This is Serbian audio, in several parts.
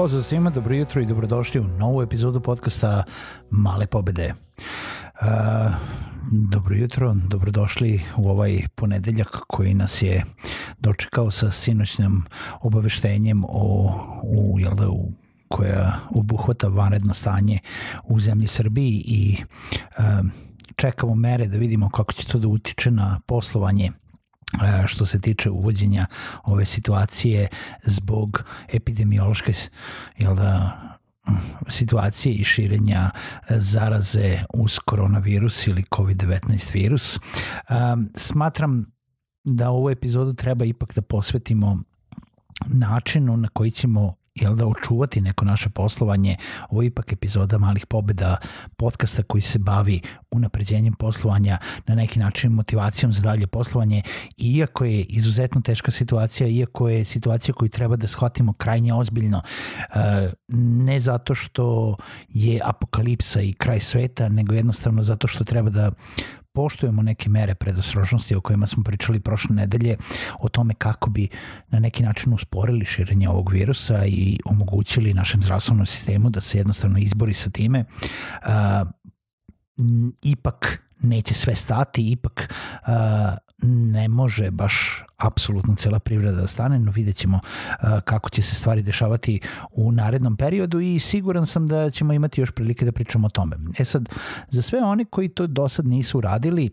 Pozdrav svima, dobro jutro i dobrodošli u novu epizodu podcasta Male pobede. Uh, dobro jutro, dobrodošli u ovaj ponedeljak koji nas je dočekao sa sinoćnim obaveštenjem o, u, jel da, u koja obuhvata vanredno stanje u zemlji Srbiji i uh, čekamo mere da vidimo kako će to da utiče na poslovanje što se tiče uvođenja ove situacije zbog epidemiološke jel da, situacije i širenja zaraze uz koronavirus ili COVID-19 virus. Um, smatram da ovu epizodu treba ipak da posvetimo načinu na koji ćemo jel da očuvati neko naše poslovanje. Ovo je ipak epizoda malih pobeda podcasta koji se bavi unapređenjem poslovanja, na neki način motivacijom za dalje poslovanje. iako je izuzetno teška situacija, iako je situacija koju treba da shvatimo krajnje ozbiljno, e, ne zato što je apokalipsa i kraj sveta, nego jednostavno zato što treba da poštujemo neke mere predostrožnosti o kojima smo pričali prošle nedelje o tome kako bi na neki način usporili širenje ovog virusa i omogućili našem zdravstvenom sistemu da se jednostavno izbori sa time. Uh, ipak neće sve stati, ipak uh, ne može baš apsolutno cela privreda da stane, no vidjet ćemo uh, kako će se stvari dešavati u narednom periodu i siguran sam da ćemo imati još prilike da pričamo o tome. E sad, za sve oni koji to do sad nisu uradili,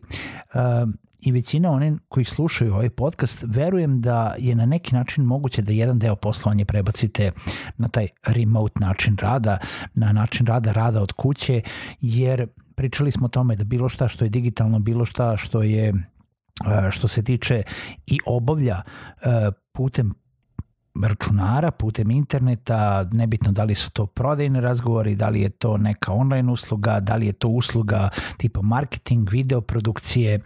uh, i većina oni koji slušaju ovaj podcast, verujem da je na neki način moguće da jedan deo poslovanja prebacite na taj remote način rada, na način rada rada od kuće, jer pričali smo o tome da bilo šta što je digitalno, bilo šta što je što se tiče i obavlja putem računara putem interneta, nebitno da li su to prodajni razgovori, da li je to neka online usluga, da li je to usluga tipa marketing, video produkcije, e,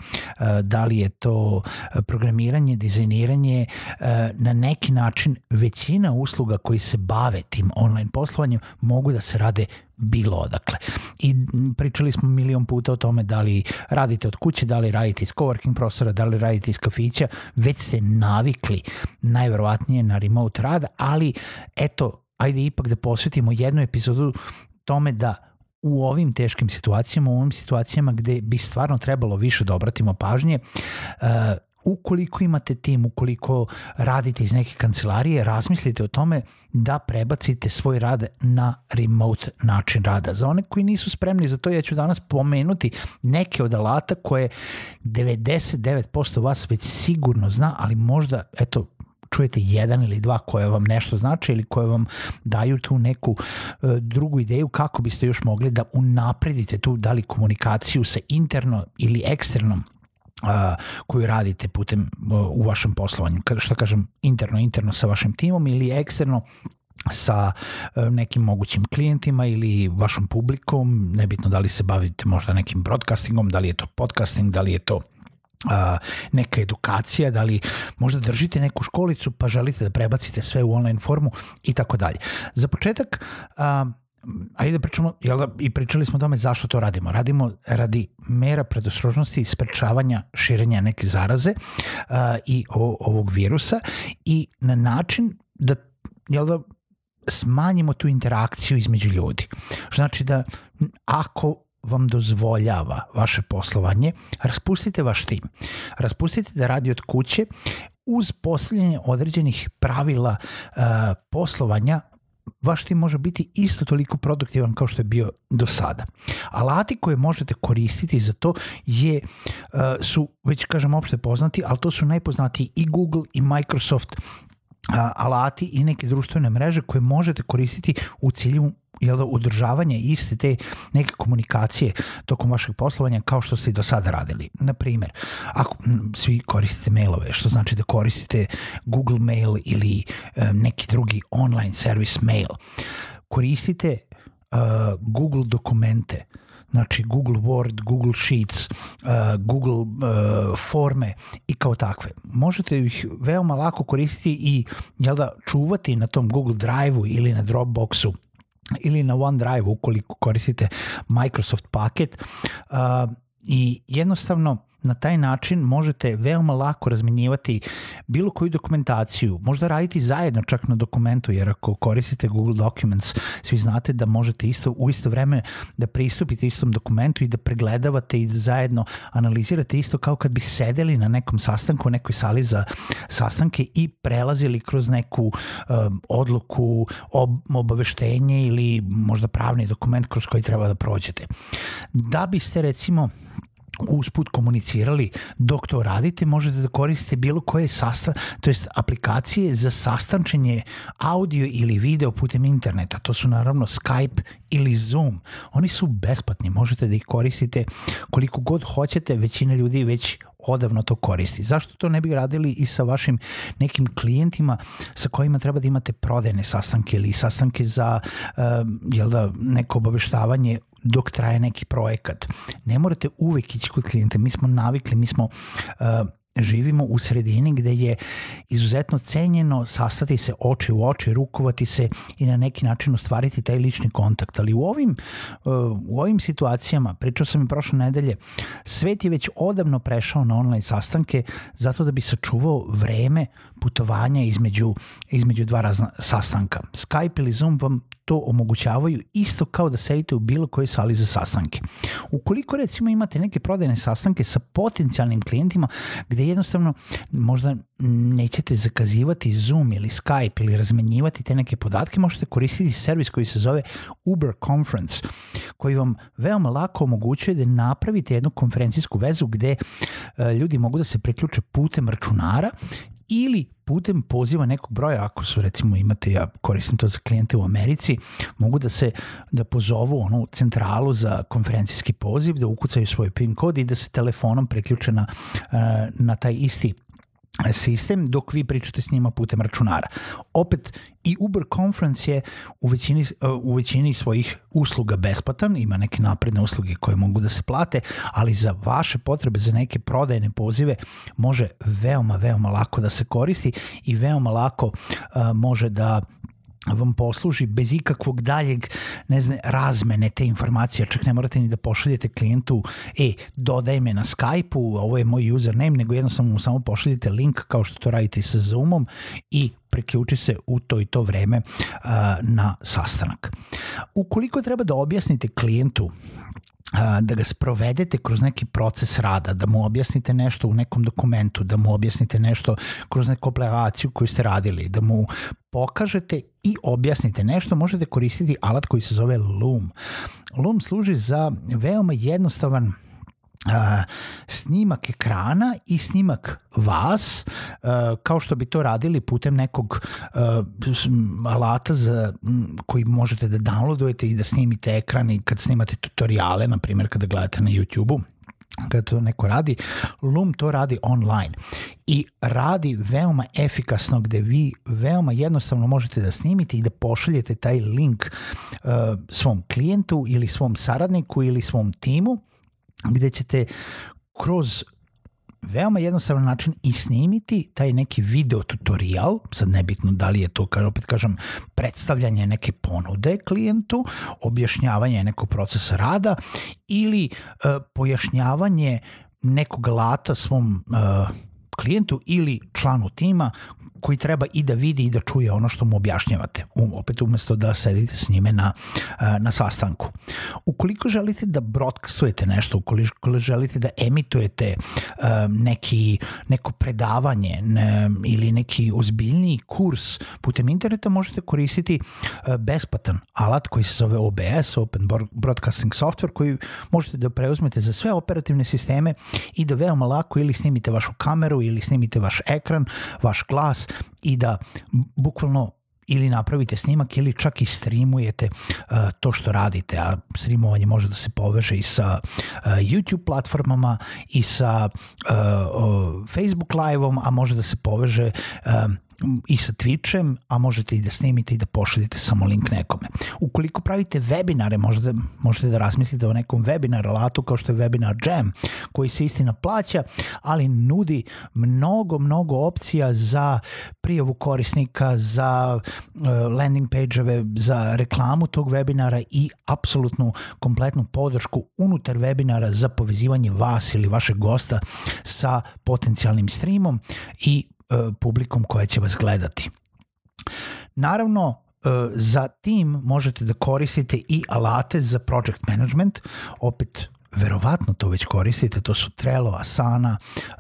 da li je to programiranje, dizajniranje, e, na neki način većina usluga koji se bave tim online poslovanjem mogu da se rade bilo odakle. I pričali smo milion puta o tome da li radite od kuće, da li radite iz coworking prostora, da li radite iz kafića, već ste navikli najverovatnije na remote rad, ali eto, ajde ipak da posvetimo jednu epizodu tome da u ovim teškim situacijama, u ovim situacijama gde bi stvarno trebalo više da obratimo pažnje, uh, ukoliko imate tim, ukoliko radite iz neke kancelarije, razmislite o tome da prebacite svoj rad na remote način rada. Za one koji nisu spremni za to, ja ću danas pomenuti neke od alata koje 99% vas već sigurno zna, ali možda, eto, čujete jedan ili dva koje vam nešto znači ili koje vam daju tu neku e, drugu ideju kako biste još mogli da unapredite tu da li komunikaciju sa interno ili eksternom koju radite putem u vašem poslovanju. Što kažem, interno, interno sa vašim timom ili eksterno sa e, nekim mogućim klijentima ili vašom publikom, nebitno da li se bavite možda nekim broadcastingom, da li je to podcasting, da li je to neka edukacija, da li možda držite neku školicu pa želite da prebacite sve u online formu i tako dalje. Za početak, a, ajde da pričamo, jel da, i pričali smo o tome zašto to radimo. Radimo radi mera predostrožnosti i sprečavanja širenja neke zaraze uh, i o, ovog virusa i na način da, jel da, smanjimo tu interakciju između ljudi. Što znači da ako vam dozvoljava vaše poslovanje, raspustite vaš tim. Raspustite da radi od kuće uz postavljanje određenih pravila uh, poslovanja vaš tim može biti isto toliko produktivan kao što je bio do sada. Alati koje možete koristiti za to je, uh, su, već kažem, opšte poznati, ali to su najpoznatiji i Google i Microsoft alati i neke društvene mreže koje možete koristiti u cilju jel da, udržavanje iste te neke komunikacije tokom vašeg poslovanja kao što ste i do sada radili. Na primjer, ako svi koristite mailove, što znači da koristite Google Mail ili um, neki drugi online servis mail, koristite Google dokumente, znači Google Word, Google Sheets, uh, Google uh, forme i kao takve. Možete ih veoma lako koristiti i jel da, čuvati na tom Google Drive-u ili na Dropboxu ili na OneDrive ukoliko koristite Microsoft paket uh, i jednostavno na taj način možete veoma lako razmenjivati bilo koju dokumentaciju, možda raditi zajedno čak na dokumentu, jer ako koristite Google Documents, svi znate da možete isto u isto vreme da pristupite istom dokumentu i da pregledavate i da zajedno analizirate isto kao kad bi sedeli na nekom sastanku, u nekoj sali za sastanke i prelazili kroz neku um, odluku, ob, obaveštenje ili možda pravni dokument kroz koji treba da prođete. Da biste recimo usput komunicirali dok to radite, možete da koristite bilo koje sastan, to jest aplikacije za sastančenje audio ili video putem interneta. To su naravno Skype ili Zoom. Oni su besplatni, možete da ih koristite koliko god hoćete, većina ljudi već odavno to koristi. Zašto to ne bi radili i sa vašim nekim klijentima sa kojima treba da imate prodajne sastanke ili sastanke za uh, jel da, neko obaveštavanje dok traje neki projekat. Ne morate uvek ići kod klijenta, mi smo navikli, mi smo uh, živimo u sredini gde je izuzetno cenjeno sastati se oči u oči, rukovati se i na neki način ostvariti taj lični kontakt. Ali u ovim, uh, u ovim situacijama, pričao sam i prošle nedelje, svet je već odavno prešao na online sastanke zato da bi sačuvao vreme putovanja između, između dva razna sastanka. Skype ili Zoom vam to omogućavaju isto kao da sedite u bilo kojoj sali za sastanke. Ukoliko recimo imate neke prodajne sastanke sa potencijalnim klijentima gde jednostavno možda nećete zakazivati Zoom ili Skype ili razmenjivati te neke podatke, možete koristiti servis koji se zove Uber Conference, koji vam veoma lako omogućuje da napravite jednu konferencijsku vezu gde uh, ljudi mogu da se preključe putem računara ili putem poziva nekog broja, ako su recimo imate, ja koristim to za klijente u Americi, mogu da se da pozovu onu centralu za konferencijski poziv, da ukucaju svoj PIN kod i da se telefonom preključe na, eh, na taj isti sistem dok vi pričate s njima putem računara. Opet i Uber Conference je u većini, u većini svojih usluga besplatan, ima neke napredne usluge koje mogu da se plate, ali za vaše potrebe, za neke prodajne pozive može veoma, veoma lako da se koristi i veoma lako uh, može da vam posluži bez ikakvog daljeg ne znam, razmene te informacije, čak ne morate ni da pošaljete klijentu e, dodaj me na Skype-u, ovo je moj username, nego jednostavno mu samo pošaljete link kao što to radite sa Zoomom i preključi se u to i to vreme uh, na sastanak. Ukoliko treba da objasnite klijentu da ga sprovedete kroz neki proces rada, da mu objasnite nešto u nekom dokumentu, da mu objasnite nešto kroz neku aplikaciju koju ste radili, da mu pokažete i objasnite nešto, možete koristiti alat koji se zove Loom. Loom služi za veoma jednostavan Uh, snimak ekrana i snimak vas uh, kao što bi to radili putem nekog uh, alata za, koji možete da downloadujete i da snimite ekran i kad snimate tutoriale, na primjer kada gledate na YouTube-u kada to neko radi, Loom to radi online i radi veoma efikasno gde vi veoma jednostavno možete da snimite i da pošaljete taj link uh, svom klijentu ili svom saradniku ili svom timu gde ćete kroz veoma jednostavan način i snimiti taj neki video tutorial, sad nebitno da li je to, kao opet kažem, predstavljanje neke ponude klijentu, objašnjavanje nekog procesa rada ili uh, pojašnjavanje nekog alata svom uh, klijentu ili članu tima koji treba i da vidi i da čuje ono što mu objašnjavate, um, opet umesto da sedite s njime na, na sastanku. Ukoliko želite da broadcastujete nešto, ukoliko želite da emitujete neki, neko predavanje ne, ili neki ozbiljniji kurs putem interneta možete koristiti besplatan alat koji se zove OBS, Open Broadcasting Software, koji možete da preuzmete za sve operativne sisteme i da veoma lako ili snimite vašu kameru ili snimite vaš ekran, vaš glas i da bukvalno ili napravite snimak ili čak i streamujete uh, to što radite, a streamovanje može da se poveže i sa uh, YouTube platformama i sa uh, Facebook live-om, a može da se poveže uh, i sa Twitchem, a možete i da snimite i da pošaljete samo link nekome. Ukoliko pravite webinare, možete, možete da razmislite o nekom webinar alatu kao što je Webinar Jam, koji se istina plaća, ali nudi mnogo, mnogo opcija za prijavu korisnika, za uh, landing page-ove, za reklamu tog webinara i apsolutnu kompletnu podršku unutar webinara za povezivanje vas ili vašeg gosta sa potencijalnim streamom i E, publikom koja će vas gledati. Naravno, e, za tim možete da koristite i alate za project management, opet verovatno to već koristite, to su Trello, Asana,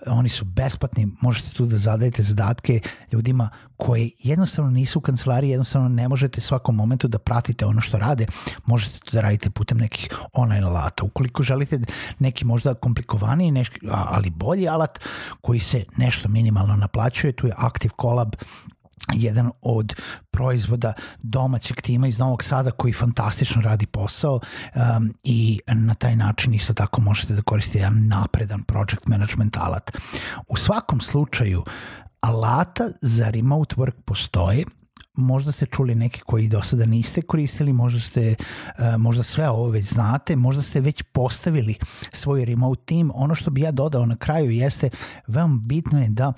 oni su besplatni, možete tu da zadajete zadatke ljudima koji jednostavno nisu u kancelariji, jednostavno ne možete svakom momentu da pratite ono što rade, možete to da radite putem nekih online alata. Ukoliko želite neki možda komplikovaniji, neš, ali bolji alat koji se nešto minimalno naplaćuje, tu je Active Collab jedan od proizvoda domaćeg tima iz Novog Sada koji fantastično radi posao um, i na taj način isto tako možete da koristite jedan napredan project management alat. U svakom slučaju alata za remote work postoje, možda ste čuli neke koji do sada niste koristili, možda ste uh, možda sve ovo već znate, možda ste već postavili svoj remote team. Ono što bi ja dodao na kraju jeste veoma bitno je da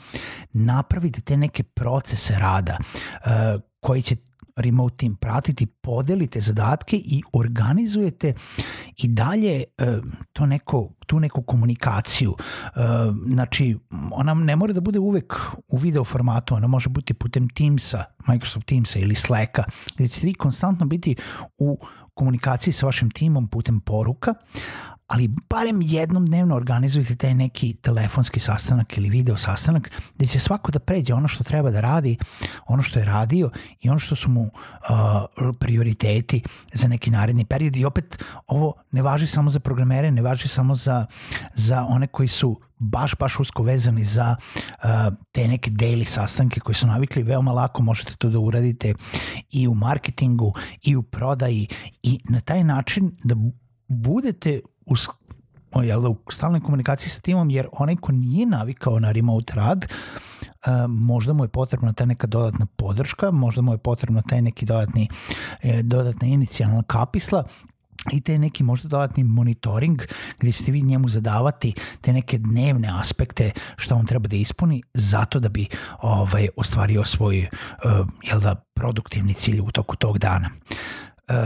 napravite te neke procese rada uh, koji će remote team pratiti, podelite zadatke i organizujete i dalje uh, to neko, tu neku komunikaciju. Uh, znači, ona ne mora da bude uvek u video formatu, ona može biti putem Teamsa, Microsoft Teamsa ili Slacka, gde ćete vi konstantno biti u komunikaciji sa vašim timom putem poruka, ali barem jednom dnevno organizujte taj neki telefonski sastanak ili video sastanak gde će svako da pređe ono što treba da radi, ono što je radio i ono što su mu uh, prioriteti za neki naredni period. I opet ovo ne važi samo za programere, ne važi samo za, za one koji su baš, baš usko vezani za uh, te neke daily sastanke koje su navikli, veoma lako možete to da uradite i u marketingu i u prodaji i na taj način da budete u, jel da, u stalnoj komunikaciji sa timom, jer onaj ko nije navikao na remote rad, Uh, možda mu je potrebna ta neka dodatna podrška, možda mu je potrebna taj neki dodatni, eh, dodatna inicijalna kapisla, i te neki možda dodatni monitoring gde ćete vi njemu zadavati te neke dnevne aspekte što on treba da ispuni zato da bi ovaj, ostvario svoj uh, jel da, produktivni cilj u toku tog dana. Uh,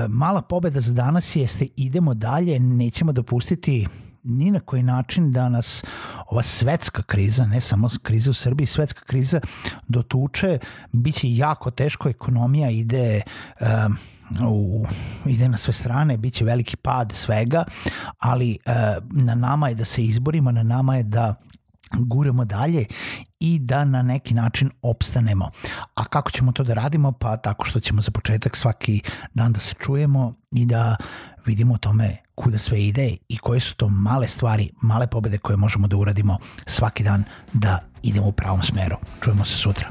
mala pobeda za danas jeste idemo dalje, nećemo dopustiti ni na koji način da nas ova svetska kriza, ne samo kriza u Srbiji, svetska kriza dotuče, bit će jako teško, ekonomija ide um, u, ide na sve strane, bit će veliki pad svega, ali uh, na nama je da se izborimo, na nama je da guramo dalje i da na neki način opstanemo. A kako ćemo to da radimo? Pa tako što ćemo za početak svaki dan da se čujemo i da vidimo o tome kuda sve ide i koje su to male stvari, male pobede koje možemo da uradimo svaki dan da idemo u pravom smeru. Čujemo se sutra.